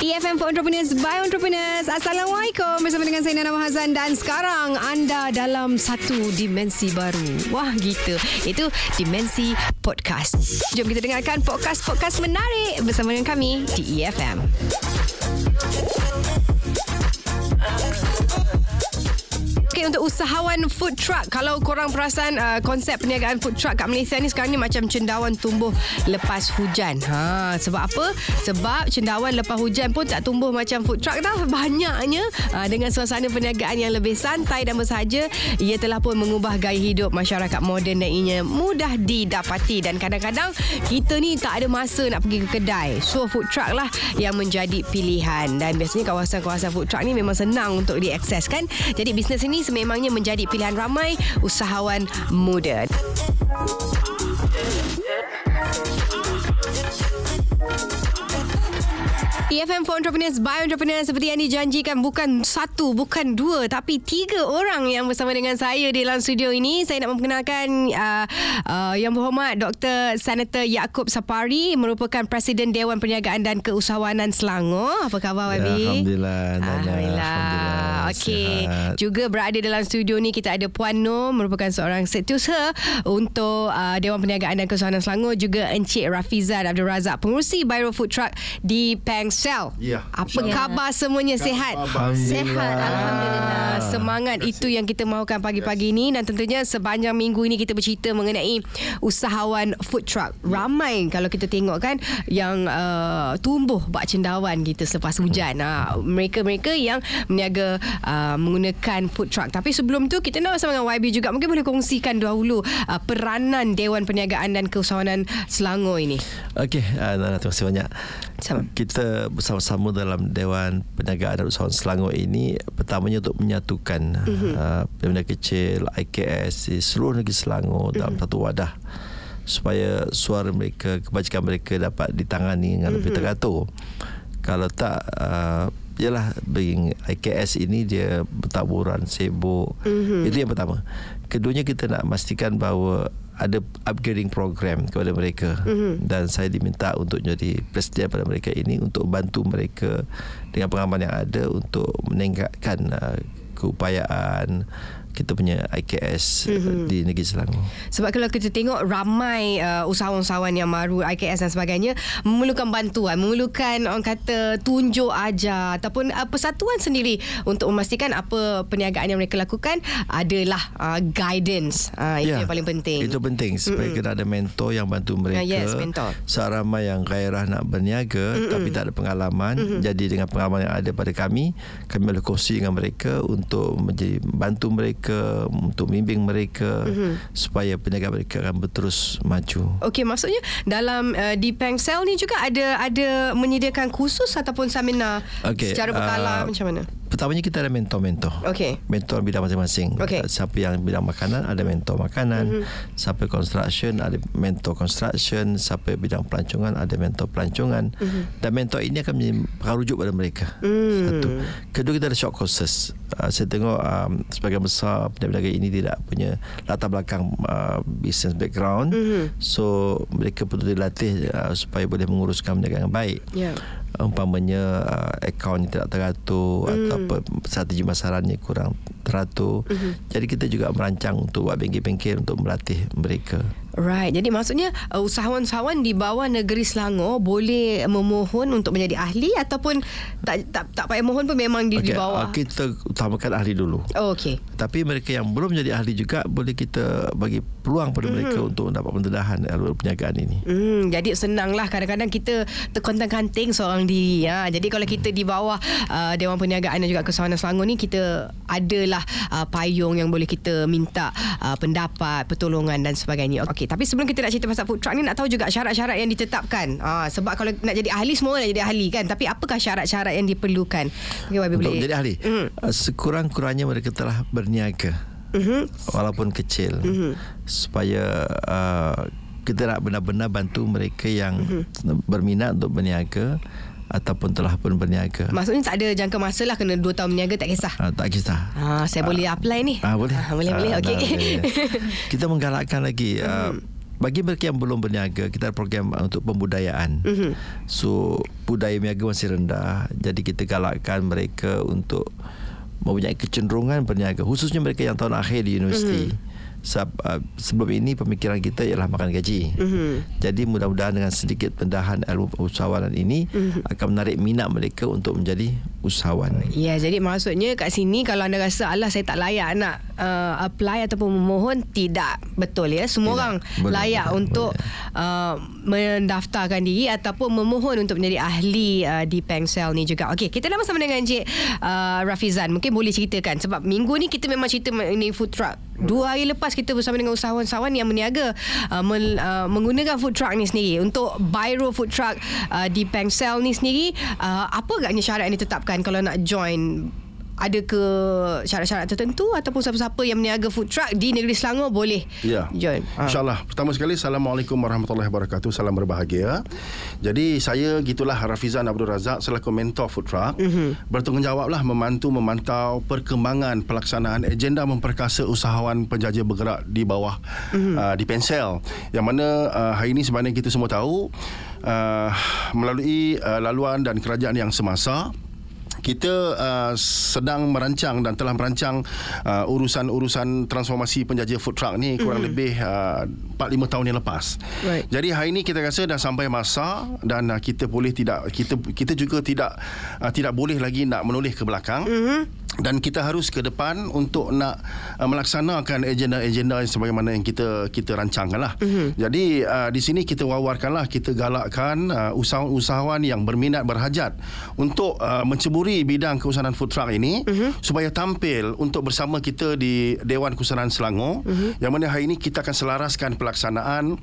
EFM for Entrepreneurs by Entrepreneurs. Assalamualaikum bersama dengan saya Nana Mahazan dan sekarang anda dalam satu dimensi baru. Wah gitu. Itu dimensi podcast. Jom kita dengarkan podcast-podcast menarik bersama dengan kami di EFM. Okay, untuk usahawan food truck. Kalau korang perasan uh, Konsep perniagaan food truck Kat Malaysia ni Sekarang ni macam cendawan tumbuh Lepas hujan. Ha, Sebab apa? Sebab cendawan lepas hujan pun Tak tumbuh macam food truck tau Banyaknya uh, Dengan suasana perniagaan Yang lebih santai dan bersahaja Ia telah pun mengubah Gaya hidup masyarakat moden Dan ianya mudah didapati. Dan kadang-kadang Kita ni tak ada masa Nak pergi ke kedai. So food truck lah Yang menjadi pilihan. Dan biasanya kawasan-kawasan food truck ni Memang senang untuk diakses kan Jadi bisnes ini sememangnya menjadi pilihan ramai usahawan muda. EFM for Entrepreneurs by Entrepreneurs seperti yang dijanjikan bukan satu, bukan dua tapi tiga orang yang bersama dengan saya di dalam studio ini. Saya nak memperkenalkan uh, uh, yang berhormat Dr. Senator Yaakob Sapari merupakan Presiden Dewan Perniagaan dan Keusahawanan Selangor. Apa khabar ya, Wabi? Alhamdulillah. Alhamdulillah. Alhamdulillah. Okey. Juga berada dalam studio ni kita ada Puan Nur merupakan seorang setiausaha untuk uh, Dewan Perniagaan dan Keusahawanan Selangor juga Encik Rafizan Abdul Razak pengurusi Biro Food Truck di Pengsel. Ya, Apa khabar semuanya sehat? Alhamdulillah. Alhamdulillah. Semangat itu yang kita mahukan pagi-pagi ini dan tentunya sepanjang minggu ini kita bercerita mengenai usahawan food truck. Ramai kalau kita tengok kan yang uh, tumbuh bak cendawan kita selepas hujan. Uh, mereka-mereka yang meniaga uh, menggunakan food truck. Tapi sebelum tu kita nak bersama dengan YB juga mungkin boleh kongsikan dahulu uh, peranan Dewan Perniagaan dan Keusahawanan Selangor ini. Okey, uh, terima kasih banyak. Sama. Kita bersama-sama dalam Dewan Perniagaan dan Usahawan Selangor ini pertamanya untuk menyatukan mm-hmm. uh, peniaga kecil IKS di seluruh negeri Selangor mm-hmm. dalam satu wadah supaya suara mereka, kebajikan mereka dapat ditangani dengan mm-hmm. lebih teratur. Kalau tak uh, Yalah being IKS ini dia bertaburan sibuk mm-hmm. itu yang pertama keduanya kita nak pastikan bahawa ada upgrading program kepada mereka mm-hmm. dan saya diminta untuk jadi presiden pada mereka ini untuk bantu mereka dengan pengalaman yang ada untuk meningkatkan uh, keupayaan kita punya IKS mm-hmm. di negeri Selangor. Sebab kalau kita tengok ramai uh, usahawan-usahawan yang baru IKS dan sebagainya memerlukan bantuan, memerlukan orang kata tunjuk ajar ataupun uh, persatuan sendiri untuk memastikan apa perniagaan yang mereka lakukan adalah uh, guidance. Uh, itu Ya, yang paling penting. Itu penting supaya mm-hmm. kena ada mentor yang bantu mereka. Ah, yes, mentor. Seramai yang gairah nak berniaga mm-hmm. tapi tak ada pengalaman. Mm-hmm. Jadi dengan pengalaman yang ada pada kami, kami boleh kongsi dengan mereka untuk menjadi bantu mereka untuk membimbing mereka mm-hmm. supaya perniagaan mereka akan berterus maju. Okey, maksudnya dalam uh, di Pengsel ni juga ada ada menyediakan kursus ataupun seminar Okey, secara berkala uh, macam mana? Pertamanya kita ada mentor-mentor. Okey. Mentor bidang masing-masing. Okey. Siapa yang bidang makanan ada mentor makanan. Mm-hmm. Siapa construction ada mentor construction. Siapa bidang pelancongan ada mentor pelancongan. Mm-hmm. Dan mentor ini akan menjadi rujuk pada mereka. Mm. Satu. Kedua kita ada short courses. Uh, saya tengok um, sebagian besar peniaga ini tidak punya latar belakang uh, business background. Mm-hmm. So mereka perlu dilatih uh, supaya boleh menguruskan perniagaan yang baik. Ya. Umpamanya uh, akaun yang tidak teratur mm. atau apa strategi masarannya kurang teratur. Mm-hmm. Jadi kita juga merancang untuk buat bengkel-bengkel untuk melatih mereka. Right. Jadi maksudnya uh, usahawan-usahawan di bawah negeri Selangor boleh memohon untuk menjadi ahli ataupun tak tak tak payah mohon pun memang di, di Okey, bawah. uh, kita utamakan ahli dulu. Oh, okey. Tapi mereka yang belum menjadi ahli juga boleh kita bagi peluang pada mm-hmm. mereka untuk mendapat pendedahan alur perniagaan ini. Hmm, jadi senanglah kadang-kadang kita terkontang-kanting seorang diri. Ha. Jadi kalau kita di bawah uh, Dewan Perniagaan dan juga Kesawanan Selangor ni kita adalah uh, payung yang boleh kita minta uh, pendapat, pertolongan dan sebagainya. Okey, tapi sebelum kita nak cerita pasal food truck ni nak tahu juga syarat-syarat yang ditetapkan. Ha, sebab kalau nak jadi ahli semua nak jadi ahli kan. Tapi apakah syarat-syarat yang diperlukan? Okay, Wabi Untuk boleh. menjadi ahli, uh, sekurang-kurangnya mereka telah berniaga. Mhm. Walaupun kecil. Mhm. Supaya uh, kita nak benar-benar bantu mereka yang Mhm. berminat untuk berniaga ataupun telah pun berniaga. Maksudnya tak ada jangka masa lah kena 2 tahun berniaga tak kisah. Uh, tak kisah. Ha, saya boleh apply ni. Ah boleh. Ah, boleh boleh. Ah, Okey. nah, boleh, boleh. Kita menggalakkan lagi uh, bagi mereka yang belum berniaga kita ada program uh, untuk pembudayaan. Mm-hmm. So budaya berniaga masih rendah. Jadi kita galakkan mereka untuk mempunyai kecenderungan berniaga khususnya mereka yang tahun akhir di universiti. Mm-hmm. Uh, sebelum ini pemikiran kita ialah makan gaji. Mm-hmm. Jadi mudah-mudahan dengan sedikit pendahan ilmu usahawanan ini mm-hmm. akan menarik minat mereka untuk menjadi usahawan. Ya, jadi maksudnya kat sini kalau anda rasa Allah saya tak layak nak uh, apply ataupun memohon tidak betul ya. Semua tidak. orang boleh, layak boleh, untuk boleh. Uh, mendaftarkan diri ataupun memohon untuk menjadi ahli uh, di Pengsel ni juga. Okey, kita dah bersama dengan Encik uh, Rafizan. Mungkin boleh ceritakan sebab minggu ni kita memang cerita ini food truck. Dua hari lepas kita bersama dengan usahawan-usahawan yang berniaga uh, men, uh, menggunakan food truck ni sendiri. Untuk Biro food truck uh, di Pengsel ni sendiri uh, apa agaknya syarat yang ditetapkan kalau nak join ada ke syarat-syarat tertentu ataupun siapa-siapa yang meniaga food truck di negeri Selangor boleh ya. join. Ha. InsyaAllah. Pertama sekali, Assalamualaikum warahmatullahi wabarakatuh. Salam berbahagia. Jadi, saya gitulah Rafizan Abdul Razak selaku mentor food truck. Mm-hmm. Bertanggungjawablah membantu memantau perkembangan pelaksanaan agenda memperkasa usahawan penjajah bergerak di bawah mm-hmm. uh, di Pensel. Yang mana uh, hari ini sebenarnya kita semua tahu uh, melalui uh, laluan dan kerajaan yang semasa kita uh, sedang merancang dan telah merancang uh, urusan-urusan transformasi penjajah food truck ni kurang mm-hmm. lebih uh, 4-5 tahun yang lepas. Right. Jadi hari ini kita rasa dah sampai masa dan uh, kita boleh tidak kita kita juga tidak uh, tidak boleh lagi nak menoleh ke belakang. Mm-hmm dan kita harus ke depan untuk nak uh, melaksanakan agenda-agenda yang sebagaimana yang kita kita rancangkanlah. Mm-hmm. Jadi uh, di sini kita wawarkanlah kita galakkan uh, usahawan-usahawan yang berminat berhajat untuk uh, menceburi bidang keusahawan food truck ini mm-hmm. supaya tampil untuk bersama kita di Dewan Keusahawan Selangor mm-hmm. yang mana hari ini kita akan selaraskan pelaksanaan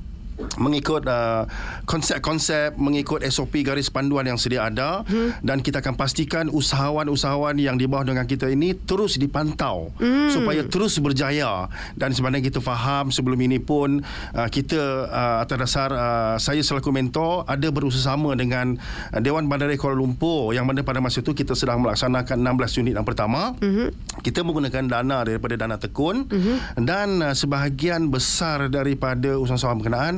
mengikut uh, konsep-konsep mengikut SOP garis panduan yang sedia ada hmm. dan kita akan pastikan usahawan-usahawan yang di bawah dengan kita ini terus dipantau hmm. supaya terus berjaya dan sebenarnya kita faham sebelum ini pun uh, kita uh, atas dasar uh, saya selaku mentor ada berusaha-sama dengan uh, Dewan Bandaraya Kuala Lumpur yang mana pada masa itu kita sedang melaksanakan 16 unit yang pertama hmm. kita menggunakan dana daripada dana tekun hmm. dan uh, sebahagian besar daripada usahawan berkenaan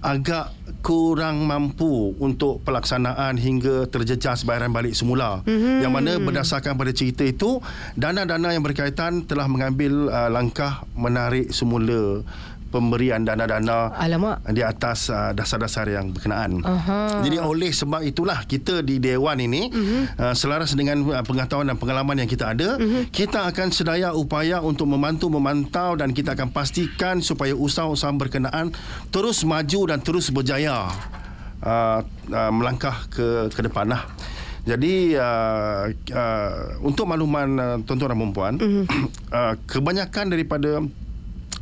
agak kurang mampu untuk pelaksanaan hingga terjejas bayaran balik semula mm-hmm. yang mana berdasarkan pada cerita itu dana-dana yang berkaitan telah mengambil uh, langkah menarik semula pemberian dana-dana Alamak. di atas uh, dasar-dasar yang berkenaan. Aha. Jadi oleh sebab itulah kita di dewan ini uh-huh. uh, selaras dengan uh, pengetahuan dan pengalaman yang kita ada, uh-huh. kita akan sedaya upaya untuk membantu memantau dan kita akan pastikan supaya usaha-usaha berkenaan terus maju dan terus berjaya uh, uh, melangkah ke ke depanlah. Jadi uh, uh, untuk makluman uh, tuan-tuan dan puan-puan, uh-huh. uh, kebanyakan daripada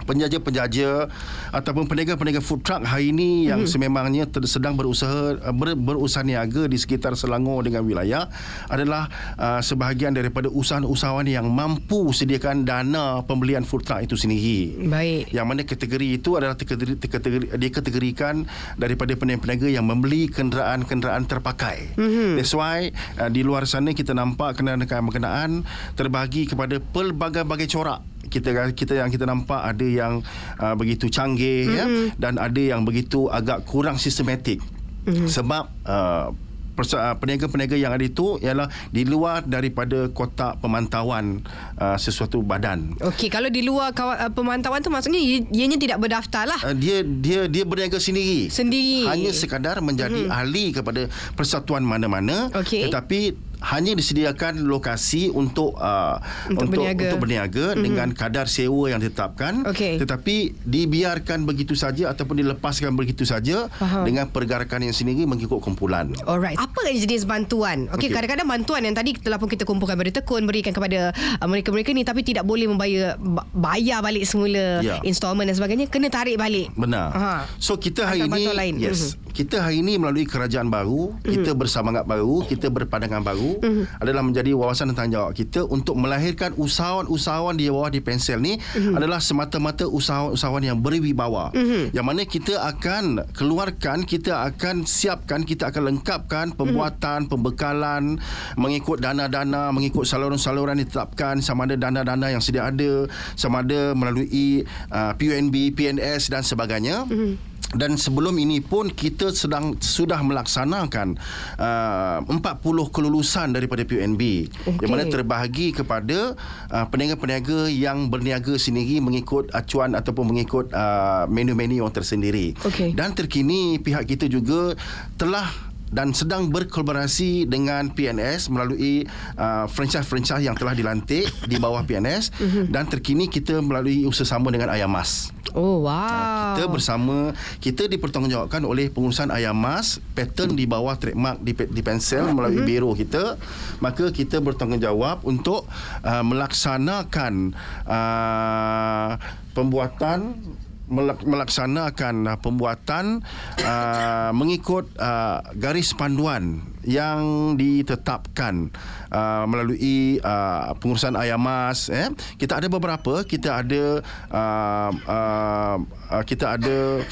penjaja-penjaja ataupun peniaga-peniaga food truck hari ini yang hmm. sememangnya sedang berusaha uh, ber, berusaha niaga di sekitar Selangor dengan wilayah adalah uh, sebahagian daripada usahawan-usahawan yang mampu sediakan dana pembelian food truck itu sendiri. Baik. Yang mana kategori itu adalah kategori, kategori dikategorikan daripada peniaga-peniaga yang membeli kenderaan-kenderaan terpakai. Hmm. That's why uh, di luar sana kita nampak kenderaan-kenderaan terbahagi kepada pelbagai-bagai corak kita kita yang kita nampak ada yang uh, begitu canggih mm-hmm. ya dan ada yang begitu agak kurang sistematik mm-hmm. sebab uh, uh, peniaga-peniaga yang ada itu ialah di luar daripada kotak pemantauan uh, sesuatu badan. Okey, kalau di luar kaw- uh, pemantauan tu maksudnya ianya tidak berdaftar lah. Uh, dia dia dia berniaga sendiri. Sendiri. Hanya sekadar menjadi mm-hmm. ahli kepada persatuan mana-mana okay. tetapi hanya disediakan lokasi untuk uh, untuk, untuk berniaga, untuk berniaga mm-hmm. dengan kadar sewa yang ditetapkan okay. tetapi dibiarkan begitu saja ataupun dilepaskan begitu saja Faham. dengan pergerakan yang sendiri mengikut kumpulan. Alright. Apa jenis bantuan? Okey, okay. kadang-kadang bantuan yang tadi telah pun kita kumpulkan pada tekun berikan kepada uh, mereka-mereka ni tapi tidak boleh membayar bayar balik semula yeah. installment dan sebagainya kena tarik balik. Benar. Aha. So kita hari ini lain. yes. Mm-hmm. Kita hari ini melalui kerajaan baru, mm-hmm. kita bersemangat baru, kita berpandangan baru mm-hmm. adalah menjadi wawasan dan tanggungjawab kita untuk melahirkan usahawan-usahawan di bawah di pensel ni mm-hmm. adalah semata-mata usahawan-usahawan yang berwibawa. Mm-hmm. Yang mana kita akan keluarkan, kita akan siapkan, kita akan lengkapkan pembuatan, mm-hmm. pembekalan mengikut dana-dana, mengikut saluran-saluran ditetapkan sama ada dana-dana yang sedia ada, sama ada melalui uh, PUNB, PNS dan sebagainya. Mm-hmm dan sebelum ini pun kita sedang sudah melaksanakan uh, 40 kelulusan daripada PUNB Okey. yang mana terbahagi kepada uh, peniaga-peniaga yang berniaga sendiri mengikut acuan ataupun mengikut uh, menu-menu yang tersendiri Okey. dan terkini pihak kita juga telah dan sedang berkolaborasi dengan PNS melalui uh, franchise-franchise yang telah dilantik di bawah PNS dan terkini kita melalui usaha-sama dengan Ayam Mas. Oh wow. Kita bersama kita dipertanggungjawabkan oleh pengurusan ayam mas pattern di bawah trademark di, di pensel melalui Mhm. biro kita maka kita bertanggungjawab untuk uh, melaksanakan uh, pembuatan melaksanakan uh, pembuatan uh, mengikut uh, garis panduan yang ditetapkan uh, melalui uh, pengurusan ayam mas eh? Kita ada beberapa. Kita ada uh, uh, uh, kita ada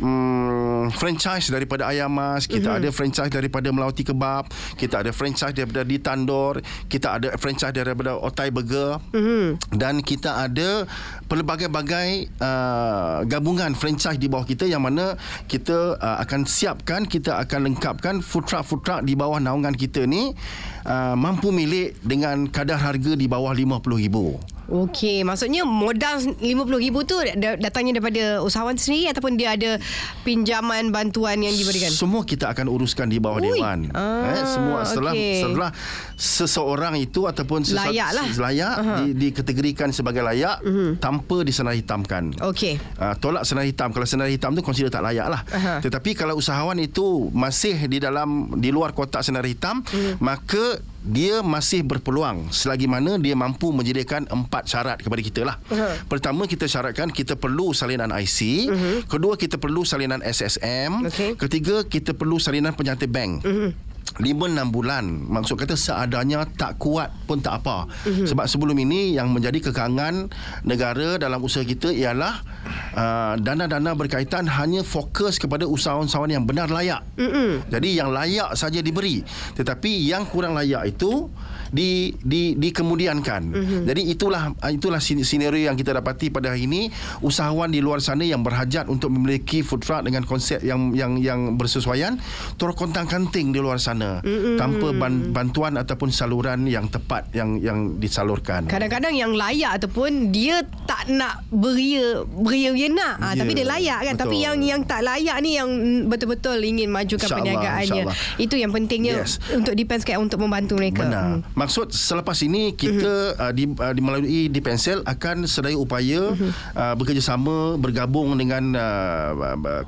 um, franchise daripada ayam mas kita mm-hmm. ada franchise daripada melauti kebab. Kita ada franchise daripada di tandor kita ada franchise daripada otai burger. Mm-hmm. dan kita ada pelbagai-bagai uh, gabungan franchise di bawah kita yang mana kita uh, akan siapkan kita akan lengkapkan food truck food truck di bawah naungan kita ni uh, mampu milik dengan kadar harga di bawah RM50,000 Okey, maksudnya modal RM50,000 tu da- datangnya daripada usahawan sendiri ataupun dia ada pinjaman bantuan yang diberikan? Semua kita akan uruskan di bawah Ui. dewan. Ah, eh, semua setelah okey. setelah seseorang itu ataupun sesuatu Layak lah. layak di, dikategorikan sebagai layak uh-huh. tanpa disenar hitamkan. Okey. Uh, tolak senar hitam Kalau senar hitam tu Consider tak layak lah Aha. Tetapi kalau usahawan itu Masih di dalam Di luar kotak senar hitam Hmm. Maka dia masih berpeluang selagi mana dia mampu menyediakan empat syarat kepada kita lah. Aha. Pertama kita syaratkan kita perlu salinan IC, kedua kita perlu salinan SSM, Mhm. Mhm. ketiga kita perlu salinan penyantai bank. Lima enam bulan Maksud kata seadanya Tak kuat pun tak apa Mhm. Sebab sebelum ini Yang menjadi kekangan Negara dalam usaha kita Ialah uh, Dana-dana berkaitan Hanya fokus kepada Usahawan-usahawan yang benar layak Mm-mm. Jadi yang layak saja diberi Tetapi yang kurang layak itu di, di, Dikemudiankan mm-hmm. Jadi itulah Itulah sin- senario yang kita dapati pada hari ini Usahawan di luar sana Yang berhajat untuk memiliki food truck Dengan konsep yang yang yang bersesuaian Terkontang kanting di luar sana mm-hmm. Tanpa ban, bantuan Ataupun saluran yang tepat Yang yang disalurkan Kadang-kadang yang layak ataupun dia tak nak beria beria nak ha, Ya, tapi dia layak kan tapi betul. yang yang tak layak ni yang betul-betul ingin majukan InsyaAllah, perniagaannya insyaAllah. itu yang pentingnya Yes. untuk depends kat untuk membantu mereka Benar. Hmm. Maksud selepas ini kita uh, di, uh, di melalui di pensel akan sedaya upaya uh, bekerjasama bergabung dengan uh,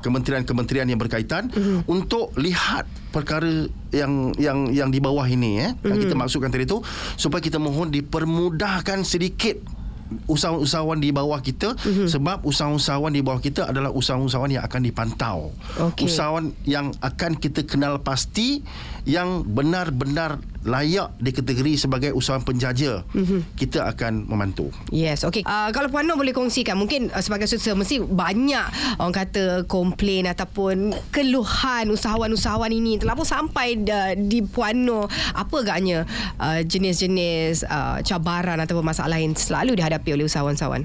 kementerian-kementerian yang berkaitan untuk lihat perkara yang yang yang di bawah ini eh. Yang kita maksudkan tadi tu supaya kita mohon dipermudahkan sedikit usahawan-usahawan di bawah kita mm-hmm. sebab usahawan-usahawan di bawah kita adalah usahawan-usahawan yang akan dipantau. Okey. Usahawan yang akan kita kenal pasti yang benar-benar layak dikategori sebagai usahawan penjaja. Mm-hmm. Kita akan membantu. Yes, okay. Uh, kalau Puan Nur boleh kongsikan, mungkin uh, sebagai sutera mesti banyak orang kata komplain ataupun keluhan usahawan-usahawan ini terlalu sampai uh, di Puan Nur apa agaknya uh, jenis-jenis uh, cabaran ataupun masalah yang selalu dihadapi oleh usahawan-usahawan.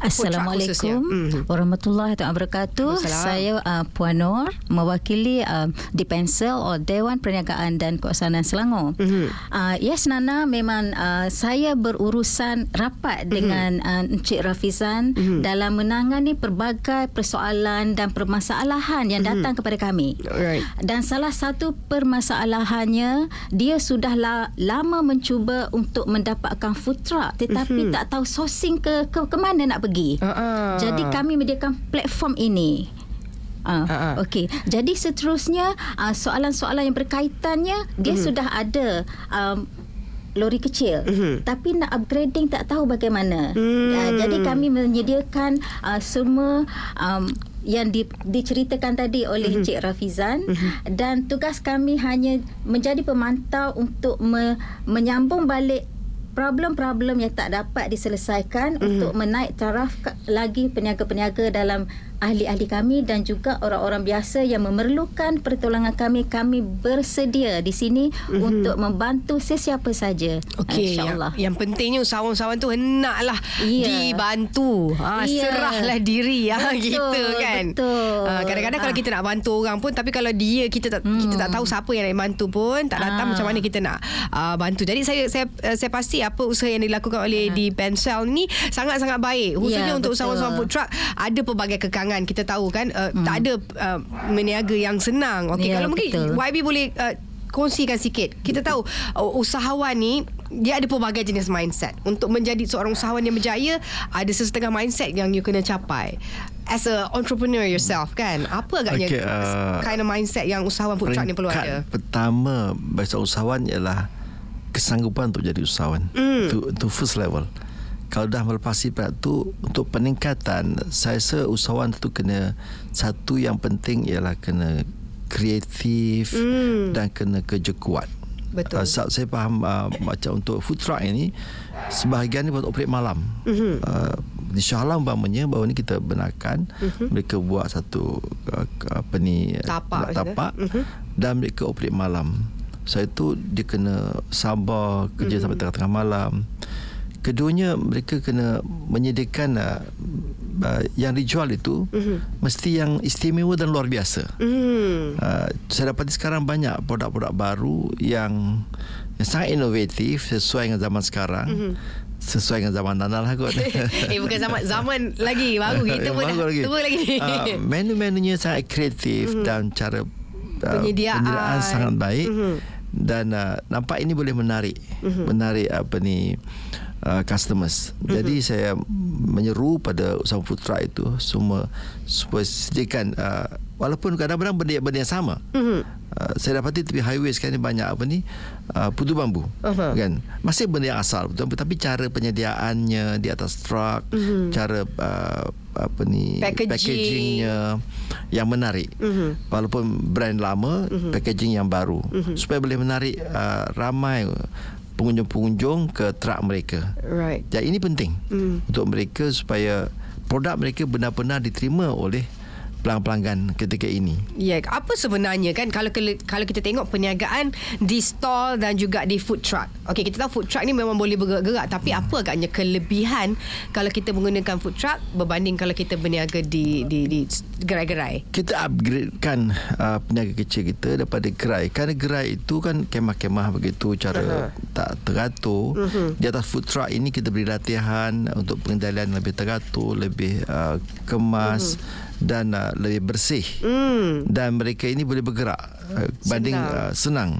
Assalamualaikum Mhm. warahmatullahi wabarakatuh. Saya uh, Puan Nur mewakili uh, Dipensel atau Dewan Perniagaan dan Keuangan Selangor. Mhm. Uh, yes Nana memang uh, saya berurusan rapat dengan uh, Encik Rafizan dalam menangani pelbagai persoalan dan permasalahan yang datang kepada kami. Alright. Dan salah satu permasalahannya dia sudah la, lama mencuba untuk mendapatkan food truck tetapi tak tahu sourcing ke ke, ke mana nak pergi. Ah. Jadi kami menyediakan platform ini. Uh, ah. Okey. Jadi seterusnya uh, soalan-soalan yang berkaitannya dia sudah ada um, lori kecil Mhm. tapi nak upgrading tak tahu bagaimana. Hmm. Uh, jadi kami menyediakan uh, semua um, yang di, diceritakan tadi oleh Mhm. Encik Rafizan dan tugas kami hanya menjadi pemantau untuk me, menyambung balik problem-problem yang tak dapat diselesaikan untuk menaik taraf lagi peniaga-peniaga dalam ahli-ahli kami dan juga orang-orang biasa yang memerlukan pertolongan kami kami bersedia di sini mm-hmm. untuk membantu sesiapa saja Okey, yang, insyaallah yang pentingnya usahawan-usahawan tu hendaklah Ya. dibantu. Ha, Ya. serahlah diri ha, Betul, gitu kan. betul. Ha, kadang-kadang kalau Ah. kita nak bantu orang pun tapi kalau dia kita tak hmm. kita tak tahu siapa yang nak bantu pun tak datang Ah. macam mana kita nak uh, bantu. Jadi saya saya uh, saya pasti apa usaha yang dilakukan oleh di Pencil ni sangat-sangat baik. Khususnya Ya, untuk betul. usahawan-usahawan food truck ada pelbagai kekangan. Kita tahu kan uh, hmm. tak ada uh, meniaga yang senang. Okey Ya, kalau mungkin betul. YB boleh uh, kongsikan sikit. Kita tahu uh, usahawan ni dia ada pelbagai jenis mindset. Untuk menjadi seorang usahawan yang berjaya, ada sesetengah mindset yang you kena capai. As a entrepreneur yourself kan, apa agaknya Okay, uh, kind of mindset yang usahawan food truck ni perlu ada? pertama bagi seorang usahawan ialah kesanggupan untuk jadi usahawan. Hmm. Itu itu first level. Kalau dah melepasi peringkat tu untuk peningkatan saya rasa usahawan tu kena satu yang penting ialah kena kreatif Hmm. dan kena kerja kuat. Betul. Uh, sebab saya faham uh, macam untuk food truck ini sebahagian ni buat operate malam. Mhm. Uh, di Shah Alam umpamanya baru ni kita benarkan Mhm. mereka buat satu uh, apa ni Tapak tapak Mhm. dan mereka operate malam. Saya tu dia kena sabar kerja Mhm. sampai tengah-tengah malam. Keduanya mereka kena menyediakan uh, uh, yang dijual itu Mhm. mesti yang istimewa dan luar biasa. Hmm. Uh, saya dapati sekarang banyak produk-produk baru yang, yang sangat inovatif sesuai dengan zaman sekarang. Mhm. Sesuai dengan zaman Nana lah kot. eh bukan zaman zaman lagi baru kita pun dah baru lagi. tua lagi. Uh, menu-menunya sangat kreatif Mhm. dan cara uh, Penyediaan. penyediaan sangat baik Mhm. dan uh, nampak ini boleh menarik Mhm. menarik apa ni uh, customers. Jadi saya menyeru pada usaha food truck itu semua supaya sediakan uh, walaupun kadang-kadang benda-benda yang sama. Mhm. Uh, saya dapati tepi highway sekarang ni banyak apa ni uh, putu bambu Aha. kan masih benda yang asal putu bambu tapi cara penyediaannya di atas truk Mhm. cara uh, apa ni Packaging. packagingnya yang menarik Mhm. walaupun brand lama Mhm. packaging yang baru supaya boleh menarik uh, ramai pengunjung-pengunjung ke truk mereka Right. jadi ini penting Mhm. untuk mereka supaya produk mereka benar-benar diterima oleh pelanggan-pelanggan ketika ini Ya, apa sebenarnya kan kalau kalau kita tengok perniagaan di stall dan juga di food truck. Okey, kita tahu food truck ni memang boleh bergerak-gerak tapi apa agaknya kelebihan kalau kita menggunakan food truck berbanding kalau kita berniaga di di di gerai-gerai? kita upgradekan uh, peniaga kecil kita daripada gerai kerana gerai itu kan kemah-kemah begitu cara tak teratur Mhm. di atas food truck ini kita beri latihan untuk pengendalian lebih teratur lebih uh, kemas dan uh, lebih bersih Hmm. dan mereka ini boleh bergerak uh, banding Senang. uh, senang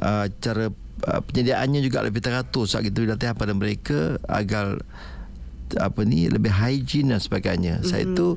uh, cara uh, penyediaannya juga lebih teratur sebab kita latihan pada mereka agar apa ni lebih hygiene dan sebagainya. Mm-hmm. Saya tu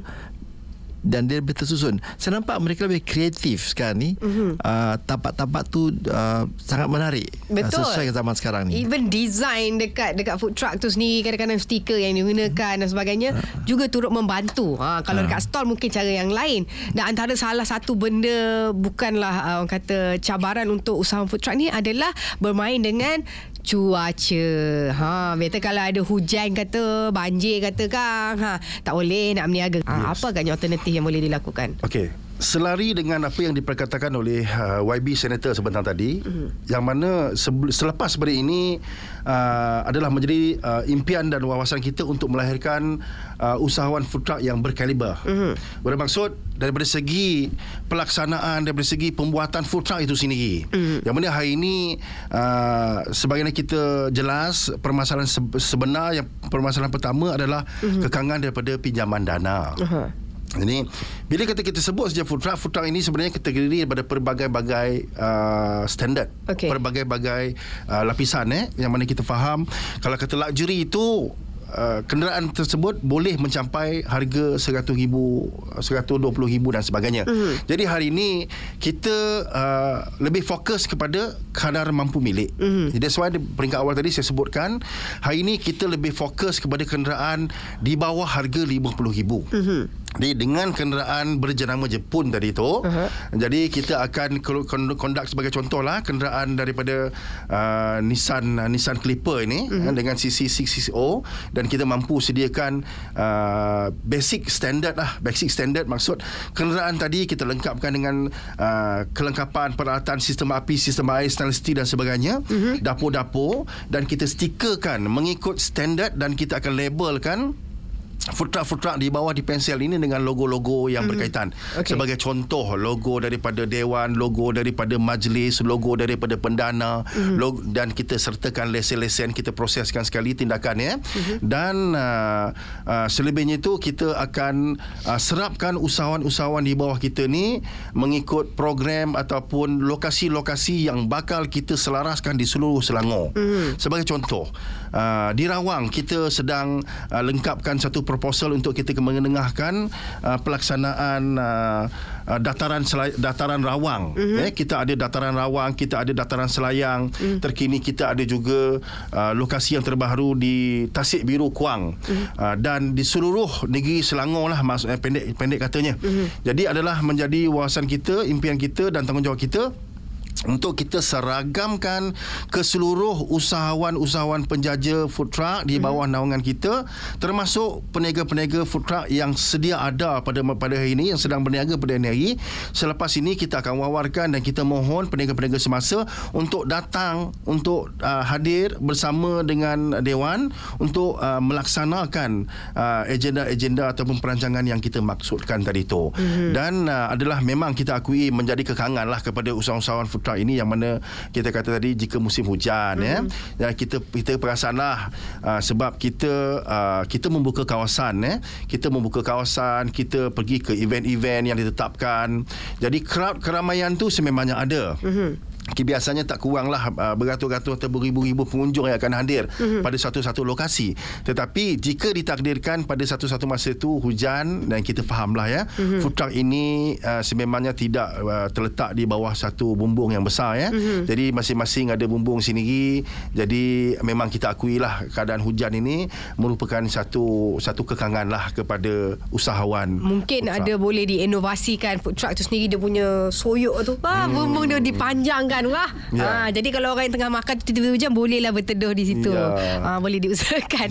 dan dia lebih tersusun. Saya nampak mereka lebih kreatif sekarang ni. Mm-hmm. Uh, tapak-tapak tu uh, sangat menarik. Uh, Betul. sesuai dengan zaman sekarang ni. Even design dekat dekat food truck tu sendiri kadang-kadang stiker yang digunakan dan sebagainya juga turut membantu. Ha kalau Ha. dekat stall mungkin cara yang lain. Dan antara salah satu benda bukanlah uh, orang kata cabaran untuk usaha food truck ni adalah bermain dengan cuaca. Ha better kalau ada hujan kata, banjir kata Kang, ha tak boleh nak berniaga. Ha, Yes. apa agaknya alternatif yang boleh dilakukan? Okey. Selari dengan apa yang diperkatakan oleh uh, YB Senator sebentar tadi mm-hmm. yang mana sebel- selepas daripada ini uh, adalah menjadi uh, impian dan wawasan kita untuk melahirkan uh, usahawan food truck yang berkaliber. Mm-hmm. Bermaksud daripada segi pelaksanaan daripada segi pembuatan food truck itu sendiri. Mm-hmm. Yang mana hari ini uh, sebagaimana kita jelas permasalahan se- sebenar yang permasalahan pertama adalah mm-hmm. kekangan daripada pinjaman dana. Uh-huh. Ini bila kata kita sebut saja food truck, food truck ini sebenarnya terdiri daripada pelbagai-bagai uh, standard, Okey. pelbagai-bagai uh, lapisan eh yang mana kita faham kalau kata luxury itu Uh, kenderaan tersebut boleh mencapai harga RM100,000, RM120,000 dan sebagainya. Mm-hmm. Jadi hari ini kita uh, lebih fokus kepada kadar mampu milik. Mm-hmm. That's why di peringkat awal tadi saya sebutkan hari ini kita lebih fokus kepada kenderaan di bawah harga RM50,000. Mm-hmm. Di dengan kenderaan berjenama Jepun tadi tu. Uh-huh. Jadi kita akan kondak sebagai contoh lah kenderaan daripada uh, Nissan uh, Nissan Clipper ini uh-huh. dengan CC660 dan kita mampu sediakan uh, basic standard lah basic standard maksud kenderaan tadi kita lengkapkan dengan uh, kelengkapan peralatan sistem api sistem air stainless steel dan sebagainya uh-huh. dapur-dapur dan kita stikerkan mengikut standard dan kita akan labelkan food truck food truck di bawah di pensel ini dengan logo-logo yang hmm. berkaitan okay. sebagai contoh logo daripada dewan logo daripada majlis logo daripada pendana hmm. logo, dan kita sertakan lesen-lesen kita proseskan sekali tindakan ya hmm. dan uh, uh, selebihnya itu kita akan uh, serapkan usahawan-usahawan di bawah kita ni mengikut program ataupun lokasi-lokasi yang bakal kita selaraskan di seluruh Selangor hmm. sebagai contoh uh, di Rawang kita sedang uh, lengkapkan satu proposal untuk kita mengenengahkan uh, pelaksanaan uh, uh, dataran selay- dataran rawang mm-hmm. eh kita ada dataran rawang kita ada dataran selayang mm. terkini kita ada juga uh, lokasi yang terbaru di Tasik Biru Kuang mm. uh, dan di seluruh negeri Selangor lah maksudnya pendek pendek katanya mm-hmm. jadi adalah menjadi wawasan kita impian kita dan tanggungjawab kita untuk kita seragamkan ke seluruh usahawan-usahawan penjaja food truck di bawah mm-hmm. naungan kita termasuk peniaga-peniaga food truck yang sedia ada pada pada hari ini yang sedang berniaga pada hari ini selepas ini kita akan wawarkan dan kita mohon peniaga-peniaga semasa untuk datang untuk uh, hadir bersama dengan dewan untuk uh, melaksanakan uh, agenda-agenda ataupun perancangan yang kita maksudkan tadi itu mm-hmm. dan uh, adalah memang kita akui menjadi kekangan lah kepada usahawan-usahawan food truck ini yang mana kita kata tadi jika musim hujan mm-hmm. ya dan kita kita perasanlah uh, sebab kita uh, kita membuka kawasan ya kita membuka kawasan kita pergi ke event-event yang ditetapkan jadi crowd keramaian tu sememangnya ada mm-hmm. Okay, biasanya tak kuranglah uh, beratus-ratus atau beribu-ribu pengunjung yang akan hadir mm-hmm. pada satu-satu lokasi. Tetapi jika ditakdirkan pada satu-satu masa itu hujan dan kita fahamlah ya, mm-hmm. food truck ini uh, sememangnya tidak uh, terletak di bawah satu bumbung yang besar ya. Mm-hmm. Jadi masing-masing ada bumbung sendiri. Jadi memang kita akuilah keadaan hujan ini merupakan satu satu kekangan lah kepada usahawan. Mungkin ada boleh diinovasikan food truck itu sendiri dia punya soyok tu. Ah, hmm. bumbung dia dipanjangkan kan wah. Ya. Ha, jadi kalau orang yang tengah makan tiba-tiba hujan bolehlah berteduh di situ. Ya. Ha, boleh diusahakan.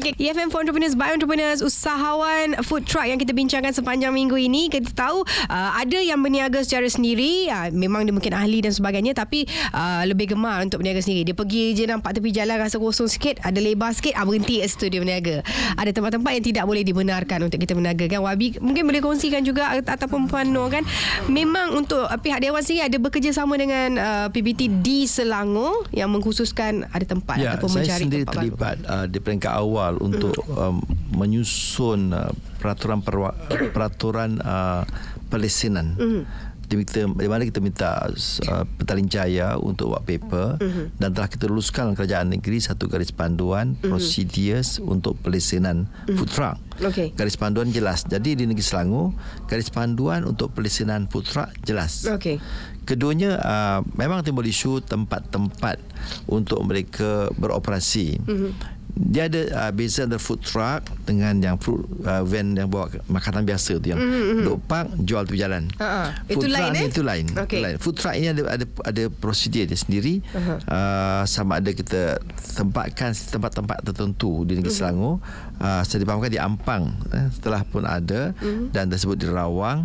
Okey, EFM for Entrepreneurs by Entrepreneurs usahawan food truck yang kita bincangkan sepanjang minggu ini kita tahu uh, ada yang berniaga secara sendiri uh, memang dia mungkin ahli dan sebagainya tapi uh, lebih gemar untuk berniaga sendiri. Dia pergi je nampak tepi jalan rasa kosong sikit, ada lebar sikit, ah berhenti kat situ dia berniaga. Ada tempat-tempat yang tidak boleh dibenarkan untuk kita berniaga kan. Wabi mungkin boleh kongsikan juga ataupun Puan Nur kan. Memang untuk pihak dewan sendiri ada bekerjasama dengan uh, PBT di Selangor yang mengkhususkan ada tempat ya, ataupun mencari tempat baru. Saya sendiri terlibat uh, di peringkat awal untuk um, menyusun uh, peraturan perwa- peraturan uh, pelesinan. Mm kita, di mana kita minta uh, Petaling Jaya untuk buat paper mm-hmm. dan telah kita luluskan kerajaan negeri satu garis panduan mm-hmm. procedures untuk pelesinan mm-hmm. food truck. Okay. Garis panduan jelas. Jadi di negeri Selangor garis panduan untuk pelesinan food truck jelas. Okay. Keduanya uh, memang timbul isu tempat-tempat untuk mereka beroperasi. Mm-hmm dia ada uh, beza antara food truck dengan yang food uh, van yang bawa makanan biasa tu yang mm-hmm. duk park jual tu jalan. Uh-huh. Food itu truck lain eh? itu lain. Okay. lain. Food truck ini ada ada ada prosedur dia sendiri. Uh-huh. Uh, sama ada kita tempatkan tempat-tempat tertentu di negeri uh-huh. Selangor. Uh, saya dipahamkan di Ampang eh, setelah pun ada uh-huh. dan tersebut di Rawang.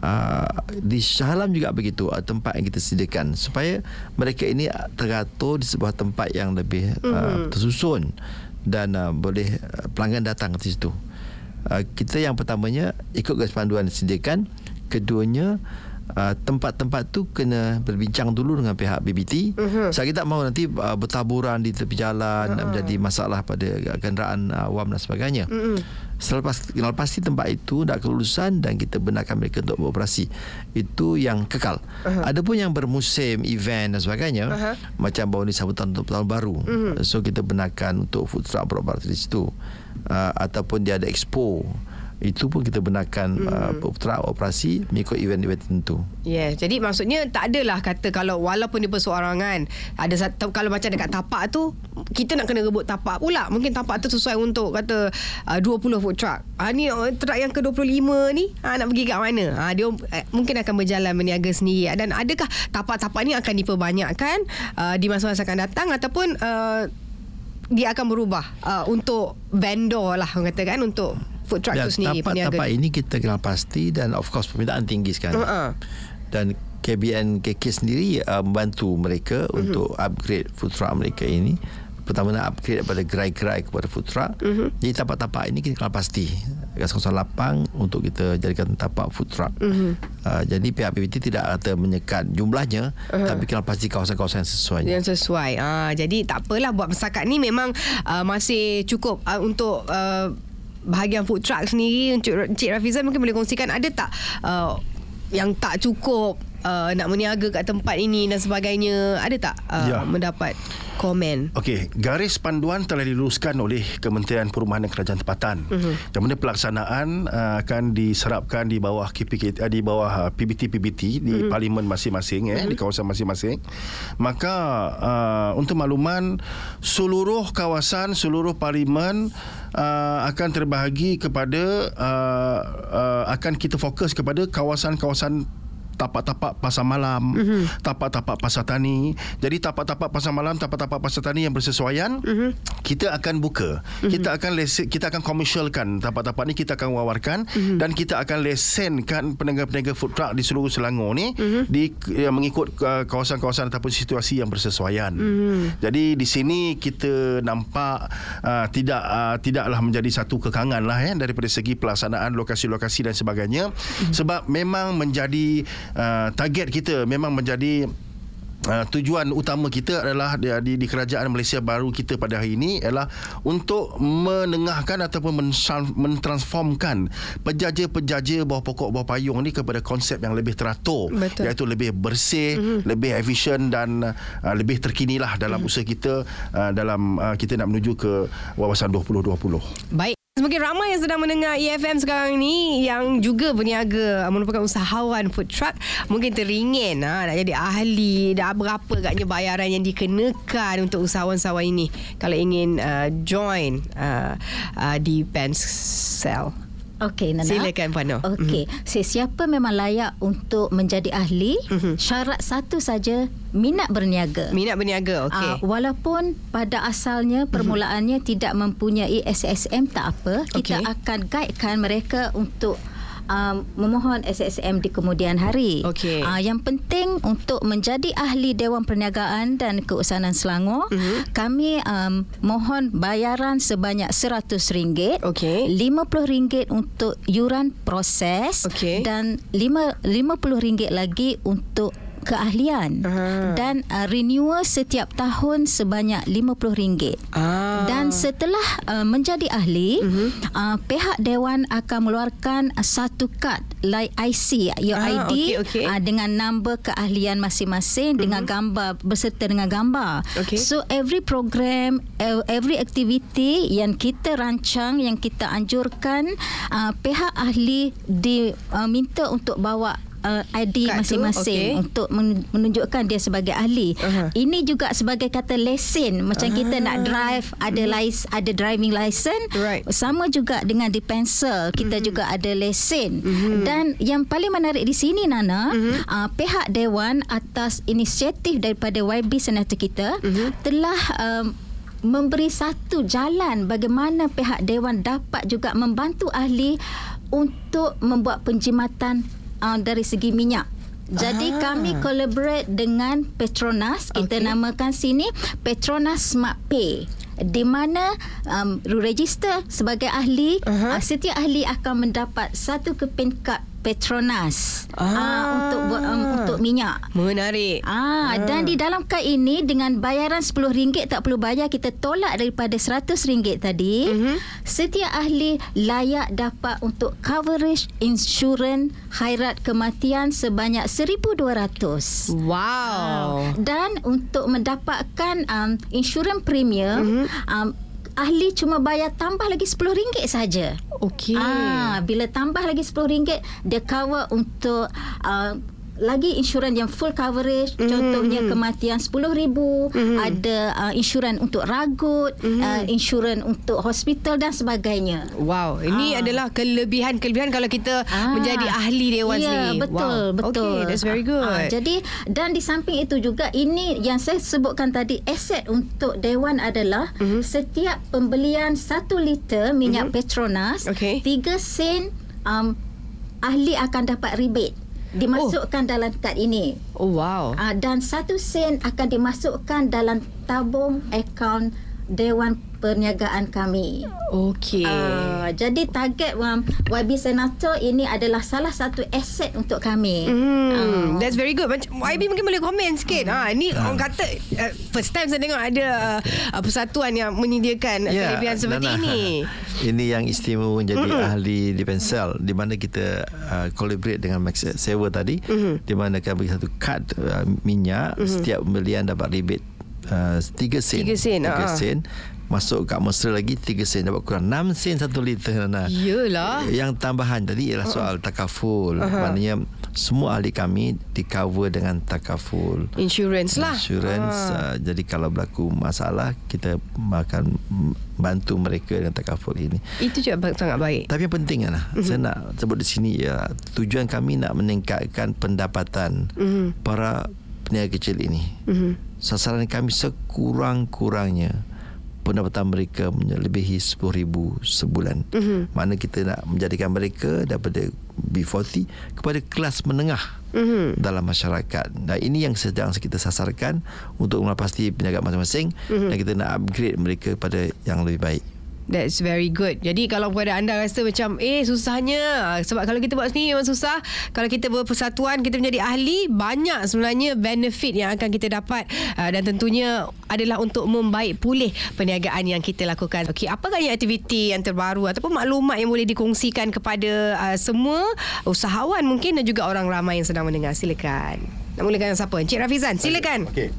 Uh, di Shah Alam juga begitu uh, tempat yang kita sediakan supaya mereka ini teratur di sebuah tempat yang lebih uh, mm-hmm. tersusun dan uh, boleh pelanggan datang ke situ. Uh, kita yang pertamanya ikut garis panduan disediakan, keduanya uh, tempat-tempat tu kena berbincang dulu dengan pihak BBT. Uh-huh. Saya tak mahu nanti uh, bertaburan di tepi jalan uh-huh. menjadi masalah pada kenderaan uh, awam dan sebagainya. Uh-huh selepas kenal pasti tempat itu dah kelulusan dan kita benarkan mereka untuk beroperasi itu yang kekal uh-huh. ada pun yang bermusim event dan sebagainya uh-huh. macam baru ni sambutan untuk tahun baru uh-huh. so kita benarkan untuk food truck beroperasi di situ uh, ataupun dia ada expo itu pun kita benarkan hmm. uh, operasi mengikut event-event tertentu. Ya, yeah, jadi maksudnya tak adalah kata kalau walaupun dia perseorangan, ada satu, kalau macam dekat tapak tu kita nak kena rebut tapak pula. Mungkin tapak tu sesuai untuk kata uh, 20 food truck. Ha, ni uh, truck yang ke-25 ni ha, nak pergi kat mana? Ha, dia uh, mungkin akan berjalan berniaga sendiri. Dan adakah tapak-tapak ni akan diperbanyakkan uh, di masa-masa akan datang ataupun uh, dia akan berubah uh, untuk vendor lah orang kata kan untuk food truck Dan tu sendiri tapak-tapak ini kita kenal pasti dan of course permintaan tinggi sekarang. Uh-uh. Dan KBN KK sendiri uh, membantu mereka uh-huh. untuk upgrade food truck mereka ini. Pertama nak upgrade daripada gerai-gerai kepada food truck. Uh-huh. Jadi tapak-tapak ini kita kenal pasti. Kawasan lapang untuk kita jadikan tapak food truck. Uh-huh. Uh, jadi pihak PBT tidak kata menyekat jumlahnya uh-huh. tapi kenal pasti kawasan-kawasan yang sesuai. Yang sesuai. Ah, jadi tak apalah buat setakat ni memang uh, masih cukup uh, untuk uh, bahagian food truck sendiri Encik, Rafizan mungkin boleh kongsikan ada tak uh, yang tak cukup uh, nak meniaga kat tempat ini dan sebagainya ada tak uh, Ya. mendapat komen Okey, garis panduan telah diluruskan oleh Kementerian Perumahan dan Kerajaan Tempatan. Uh-huh. Yang mana pelaksanaan uh, akan diserapkan di bawah KPK uh, di bawah uh, PBT-PBT di uh-huh. parlimen masing-masing eh uh-huh. di kawasan masing-masing. Maka uh, untuk makluman seluruh kawasan seluruh parlimen uh, akan terbahagi kepada uh, uh, akan kita fokus kepada kawasan-kawasan tapak-tapak pasar malam, mm-hmm. tapak-tapak pasar tani. Jadi tapak-tapak pasar malam, tapak-tapak pasar tani yang bersesuaian, mm-hmm. kita akan buka. Mm-hmm. Kita akan lesen, kita akan komersialkan tapak-tapak ni kita akan wawarkan mm-hmm. dan kita akan lesenkan peniaga-peniaga food truck di seluruh Selangor ni mm-hmm. di yang mengikut uh, kawasan-kawasan ataupun situasi yang bersesuaian. Mm-hmm. Jadi di sini kita nampak uh, tidak uh, tidaklah menjadi satu kekangan lah ya daripada segi pelaksanaan lokasi-lokasi dan sebagainya mm-hmm. sebab memang menjadi uh, target kita memang menjadi Uh, tujuan utama kita adalah di, di, di kerajaan Malaysia baru kita pada hari ini ialah untuk menengahkan ataupun mentransformkan pejaja-pejaja bawah pokok bawah payung ni kepada konsep yang lebih teratur Betul. iaitu lebih bersih, mm-hmm. lebih efisien dan uh, lebih terkini lah dalam mm-hmm. usaha kita uh, dalam uh, kita nak menuju ke wawasan 2020. Baik. Semakin ramai yang sedang mendengar EFM sekarang ni yang juga berniaga merupakan usahawan food truck mungkin teringin ha, nak jadi ahli dah berapa agaknya bayaran yang dikenakan untuk usahawan-usahawan ini kalau ingin uh, join uh, uh, di Pencel. Okey Nana. Silakan Puan Noh. Okey, mm-hmm. sesiapa memang layak untuk menjadi ahli. Mm-hmm. Syarat satu saja minat berniaga. Minat berniaga, okey. Uh, walaupun pada asalnya permulaannya mm-hmm. tidak mempunyai SSM tak apa, kita Okey. akan guidekan mereka untuk um, memohon SSM di kemudian hari. Okey. Uh, yang penting untuk menjadi ahli Dewan Perniagaan dan Keusahanan Selangor, Mhm. kami um, mohon bayaran sebanyak RM100. Okey. RM50 untuk yuran proses Okey. dan lima- RM50 lagi untuk keahlian Aha. dan uh, renewal setiap tahun sebanyak RM50 Ah. dan setelah uh, menjadi ahli uh-huh. uh, pihak dewan akan mengeluarkan uh, satu kad like IC your Ah, ID okey, okey. Uh, dengan nombor keahlian masing-masing uh-huh. dengan gambar berserta dengan gambar Okey. so every program ev- every activity yang kita rancang yang kita anjurkan uh, pihak ahli diminta untuk bawa uh, ID Kad masing-masing okey. untuk men- menunjukkan dia sebagai ahli. Aha. Ini juga sebagai kata lesen macam kita nak drive ada lis ada driving license. Right. Sama juga dengan di pencil kita juga ada lesen. Dan yang paling menarik di sini Nana, uh, pihak dewan atas inisiatif daripada YB Senator kita telah um, memberi satu jalan bagaimana pihak dewan dapat juga membantu ahli untuk membuat penjimatan uh, dari segi minyak. Jadi Ah. kami collaborate dengan Petronas. Kita Okey. namakan sini Petronas Smart Pay. Di mana um, register sebagai ahli, Aha. uh, setiap ahli akan mendapat satu kepin kad Petronas Ah. uh, untuk buat um, untuk minyak. Menarik. Ah, dan di dalam kad ini dengan bayaran RM10 tak perlu bayar kita tolak daripada RM100 tadi. Mm-hmm. Setiap ahli layak dapat untuk coverage insurans khairat kematian sebanyak RM1,200. Wow. Dan untuk mendapatkan um, insurans premium mm-hmm. um, ahli cuma bayar tambah lagi RM10 saja. Okey. Ah, bila tambah lagi RM10 dia cover untuk uh, lagi insurans yang full coverage mm-hmm. contohnya kematian 10,000 mm-hmm. ada uh, insurans untuk ragut mm-hmm. uh, insurans untuk hospital dan sebagainya Wow, ini Ah. adalah kelebihan-kelebihan kalau kita Ah. menjadi ahli dewan ya, sendiri. betul wow. betul. Okay, that's very good. Ah, jadi dan di samping itu juga ini yang saya sebutkan tadi aset untuk dewan adalah Mhm. mm-hmm. setiap pembelian 1 liter minyak mm-hmm. Petronas Okey. 3 sen um, ahli akan dapat rebate dimasukkan oh. dalam kad ini. oh wow. Uh, dan satu sen akan dimasukkan dalam tabung akaun Dewan Perniagaan kami. Okay. Uh, jadi target um, YB Senator ini adalah salah satu aset untuk kami. Hmm, that's very good. Macam YB mungkin boleh komen sikit. Ha, ni orang kata uh, first time saya tengok ada uh, persatuan yang menyediakan yeah, kelebihan seperti Nana. ini. Ini yang istimewa menjadi Mm-mm. ahli di Pensel di mana kita uh, collaborate dengan Max Saver tadi mm-hmm. di mana kami bagi satu kad uh, minyak mm-hmm. setiap pembelian dapat rebate uh, 3 sen. Tiga sen, 3 ah. sen. Masuk kat mesra lagi 3 sen dapat kurang 6 sen 1 liter Nana. Yelah. Yang tambahan tadi ialah soal takaful. Uh-huh. Maknanya semua ahli kami di cover dengan takaful. Insurance lah. Insurance uh, jadi kalau berlaku masalah kita akan bantu mereka dengan takaful ini. Itu juga sangat baik. Tapi yang penting lah uh-huh. saya nak sebut di sini ya tujuan kami nak meningkatkan pendapatan uh-huh. para peniaga kecil ini. Uh-huh. Sasaran kami sekurang-kurangnya pendapatan mereka melebihi 10,000 sebulan. Uh-huh. Mana kita nak menjadikan mereka daripada B40 kepada kelas menengah uh-huh. dalam masyarakat. Dan ini yang sedang kita sasarkan untuk melepasi peniaga masing-masing uh-huh. dan kita nak upgrade mereka pada yang lebih baik. That's very good. Jadi kalau kepada anda rasa macam eh susahnya sebab kalau kita buat sendiri memang susah. Kalau kita berpersatuan kita menjadi ahli banyak sebenarnya benefit yang akan kita dapat uh, dan tentunya adalah untuk membaik pulih perniagaan yang kita lakukan. Okey, apakah yang aktiviti yang terbaru ataupun maklumat yang boleh dikongsikan kepada uh, semua usahawan mungkin dan juga orang ramai yang sedang mendengar. Silakan. Nak mulakan siapa? Encik Rafizan, silakan. Okey.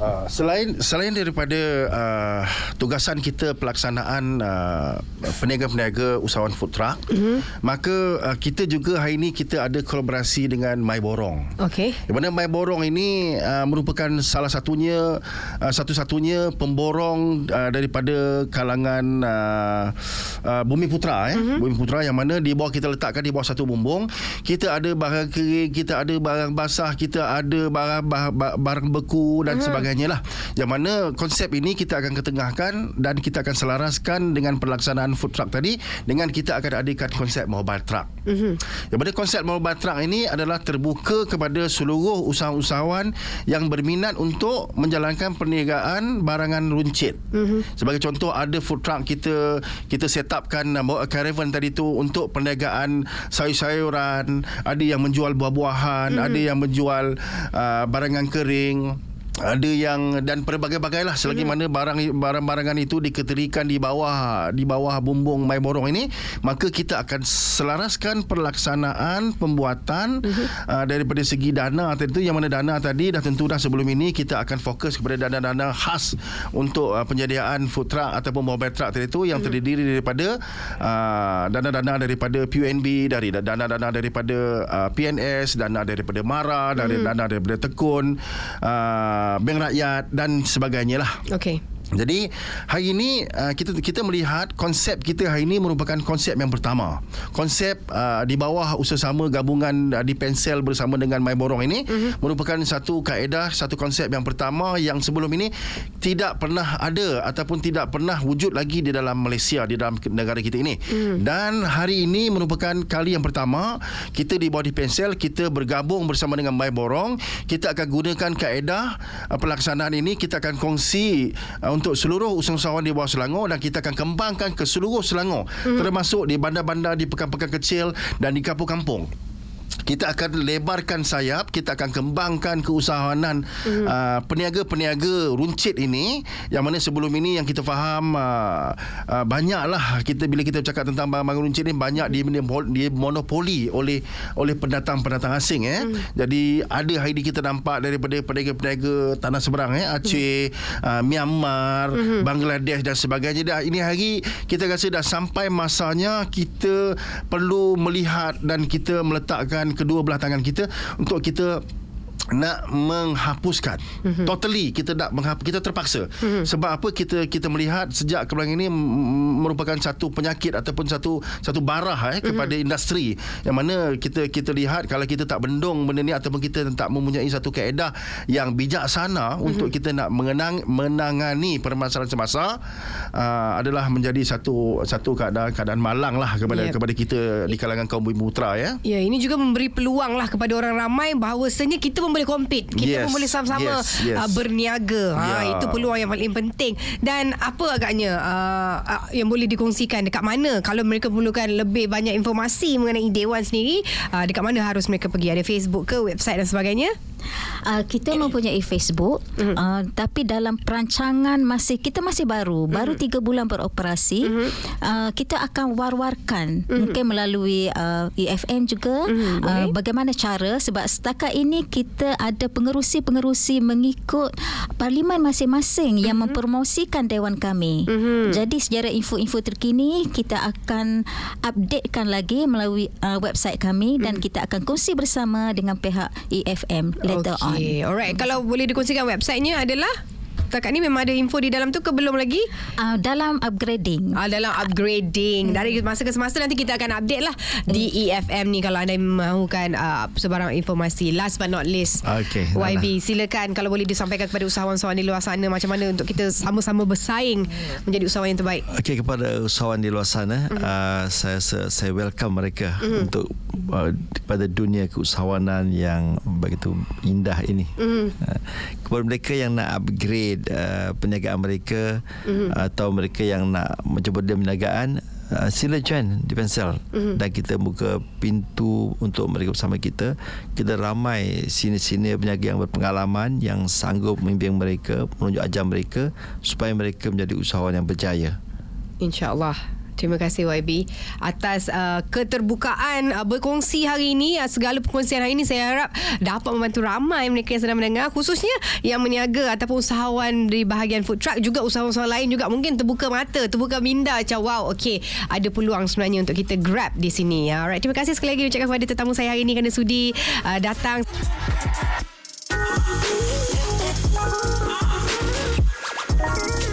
Uh, selain selain daripada uh, tugasan kita pelaksanaan uh, peniaga-peniaga usahawan food truck, mm-hmm. maka uh, kita juga hari ini kita ada kolaborasi dengan My Borong. Okey. Di mana My Borong ini uh, merupakan salah satunya uh, satu-satunya pemborong uh, daripada kalangan uh, uh, Bumi Putra eh. Mm-hmm. Bumi Putra yang mana di bawah kita letakkan di bawah satu bumbung, kita ada barang kering, kita ada barang basah, kita ada barang barang, barang beku dan mm-hmm. Sebagainya lah. Yang mana konsep ini kita akan ketengahkan dan kita akan selaraskan dengan pelaksanaan food truck tadi dengan kita akan adakan konsep mobile truck. Mm-hmm. Yang mana konsep mobile truck ini adalah terbuka kepada seluruh usahawan yang berminat untuk menjalankan perniagaan barangan runcit. Mm-hmm. Sebagai contoh ada food truck kita kita set upkan uh, caravan tadi tu untuk perniagaan sayur-sayuran, ada yang menjual buah-buahan, mm-hmm. ada yang menjual uh, barangan kering ada yang dan pelbagai-bagai lah selagi mm-hmm. mana barang barang-barangan itu diketerikan di bawah di bawah bumbung My Borong ini maka kita akan selaraskan pelaksanaan pembuatan mm-hmm. uh, daripada segi dana tadi yang mana dana tadi dah tentu dah sebelum ini kita akan fokus kepada dana-dana khas untuk uh, penyediaan food truck ataupun mobile truck tadi itu yang mm-hmm. terdiri daripada uh, dana-dana daripada PUNB dari dana-dana daripada uh, PNS dana daripada MARA dari mm-hmm. dana daripada Tekun uh, Bank Rakyat dan sebagainya lah. Okey. Jadi hari ini uh, kita kita melihat konsep kita hari ini merupakan konsep yang pertama. Konsep uh, di bawah usaha-sama gabungan uh, di Pensel bersama dengan My Borong ini uh-huh. merupakan satu kaedah, satu konsep yang pertama yang sebelum ini tidak pernah ada ataupun tidak pernah wujud lagi di dalam Malaysia di dalam negara kita ini. Uh-huh. Dan hari ini merupakan kali yang pertama kita di bawah di Pensel kita bergabung bersama dengan My Borong, kita akan gunakan kaedah uh, pelaksanaan ini kita akan kongsi uh, untuk seluruh usahawan di bawah Selangor dan kita akan kembangkan ke seluruh Selangor hmm. termasuk di bandar-bandar di pekan-pekan kecil dan di kampung-kampung kita akan lebarkan sayap kita akan kembangkan keusahawanan mm-hmm. uh, peniaga-peniaga runcit ini yang mana sebelum ini yang kita faham uh, uh, banyaklah kita bila kita bercakap tentang barang-barang runcit ini banyak di, di monopoli oleh oleh pendatang-pendatang asing eh mm. jadi ada hari ini kita nampak daripada peniaga-peniaga tanah seberang eh Aceh mm. uh, Myanmar mm-hmm. Bangladesh dan sebagainya dah ini hari kita rasa dah sampai masanya kita perlu melihat dan kita meletakkan kedua belah tangan kita untuk kita nak menghapuskan mm-hmm. totally kita nak menghap- kita terpaksa mm-hmm. sebab apa kita kita melihat sejak kebelakang ini merupakan satu penyakit ataupun satu satu barah eh kepada mm-hmm. industri yang mana kita kita lihat kalau kita tak bendung benda ni ataupun kita tak mempunyai satu kaedah yang bijaksana mm-hmm. untuk kita nak mengenang menangani permasalahan semasa uh, adalah menjadi satu satu keadaan keadaan malang lah kepada yep. kepada kita di kalangan kaum bumi putra ya Ya, ini juga memberi peluang lah kepada orang ramai bahawasanya kita boleh compete. Kita Yes, pun boleh sama-sama yes, yes. Uh, berniaga. Ha, Ya. itu peluang yang paling penting. Dan apa agaknya uh, uh, yang boleh dikongsikan dekat mana kalau mereka perlukan lebih banyak informasi mengenai Dewan sendiri, uh, dekat mana harus mereka pergi? Ada Facebook ke, website dan sebagainya? Uh, kita mempunyai Facebook Mhm. uh, tapi dalam perancangan masih kita masih baru baru Mhm. tiga bulan beroperasi uh, kita akan war-warkan mungkin melalui uh, EFM juga Mhm, uh, bagaimana cara sebab setakat ini kita ada pengerusi-pengerusi mengikut parlimen masing-masing yang mempromosikan dewan kami. Jadi sejarah info-info terkini kita akan updatekan lagi melalui uh, website kami dan kita akan kongsi bersama dengan pihak EFM later on. okay. Alright. Kalau boleh dikongsikan websitenya adalah Setakat ni memang ada info di dalam tu ke belum lagi? Uh, dalam upgrading. Ah, dalam upgrading Dari masa ke semasa Nanti kita akan update lah Di EFM ni Kalau anda mahukan uh, Sebarang informasi Last but not least Okey, YB silakan Kalau boleh disampaikan Kepada usahawan-usahawan di luar sana Macam mana untuk kita Sama-sama bersaing Menjadi usahawan yang terbaik Okey kepada usahawan di luar sana, mm-hmm. uh, saya saya saya welcome mereka mm-hmm. untuk uh, pada dunia keusahawanan yang begitu indah ini. Mm-hmm. Uh, kepada mereka yang nak upgrade uh, perniagaan mereka mm-hmm. atau mereka yang nak mencuba dia perniagaan Uh, sila join di Pensel mm-hmm. dan kita buka pintu untuk mereka bersama kita kita ramai sini-sini peniaga yang berpengalaman yang sanggup membimbing mereka menunjuk ajar mereka supaya mereka menjadi usahawan yang berjaya InsyaAllah Terima kasih YB atas uh, keterbukaan uh, berkongsi hari ini uh, segala perkongsian hari ini saya harap dapat membantu ramai mereka yang sedang mendengar khususnya yang meniaga ataupun usahawan di bahagian food truck juga usahawan-usahawan lain juga. Mungkin terbuka mata terbuka minda macam wow okey ada peluang sebenarnya untuk kita grab di sini. Alright terima kasih sekali lagi ucapkan kepada tetamu saya hari ini kerana sudi uh, datang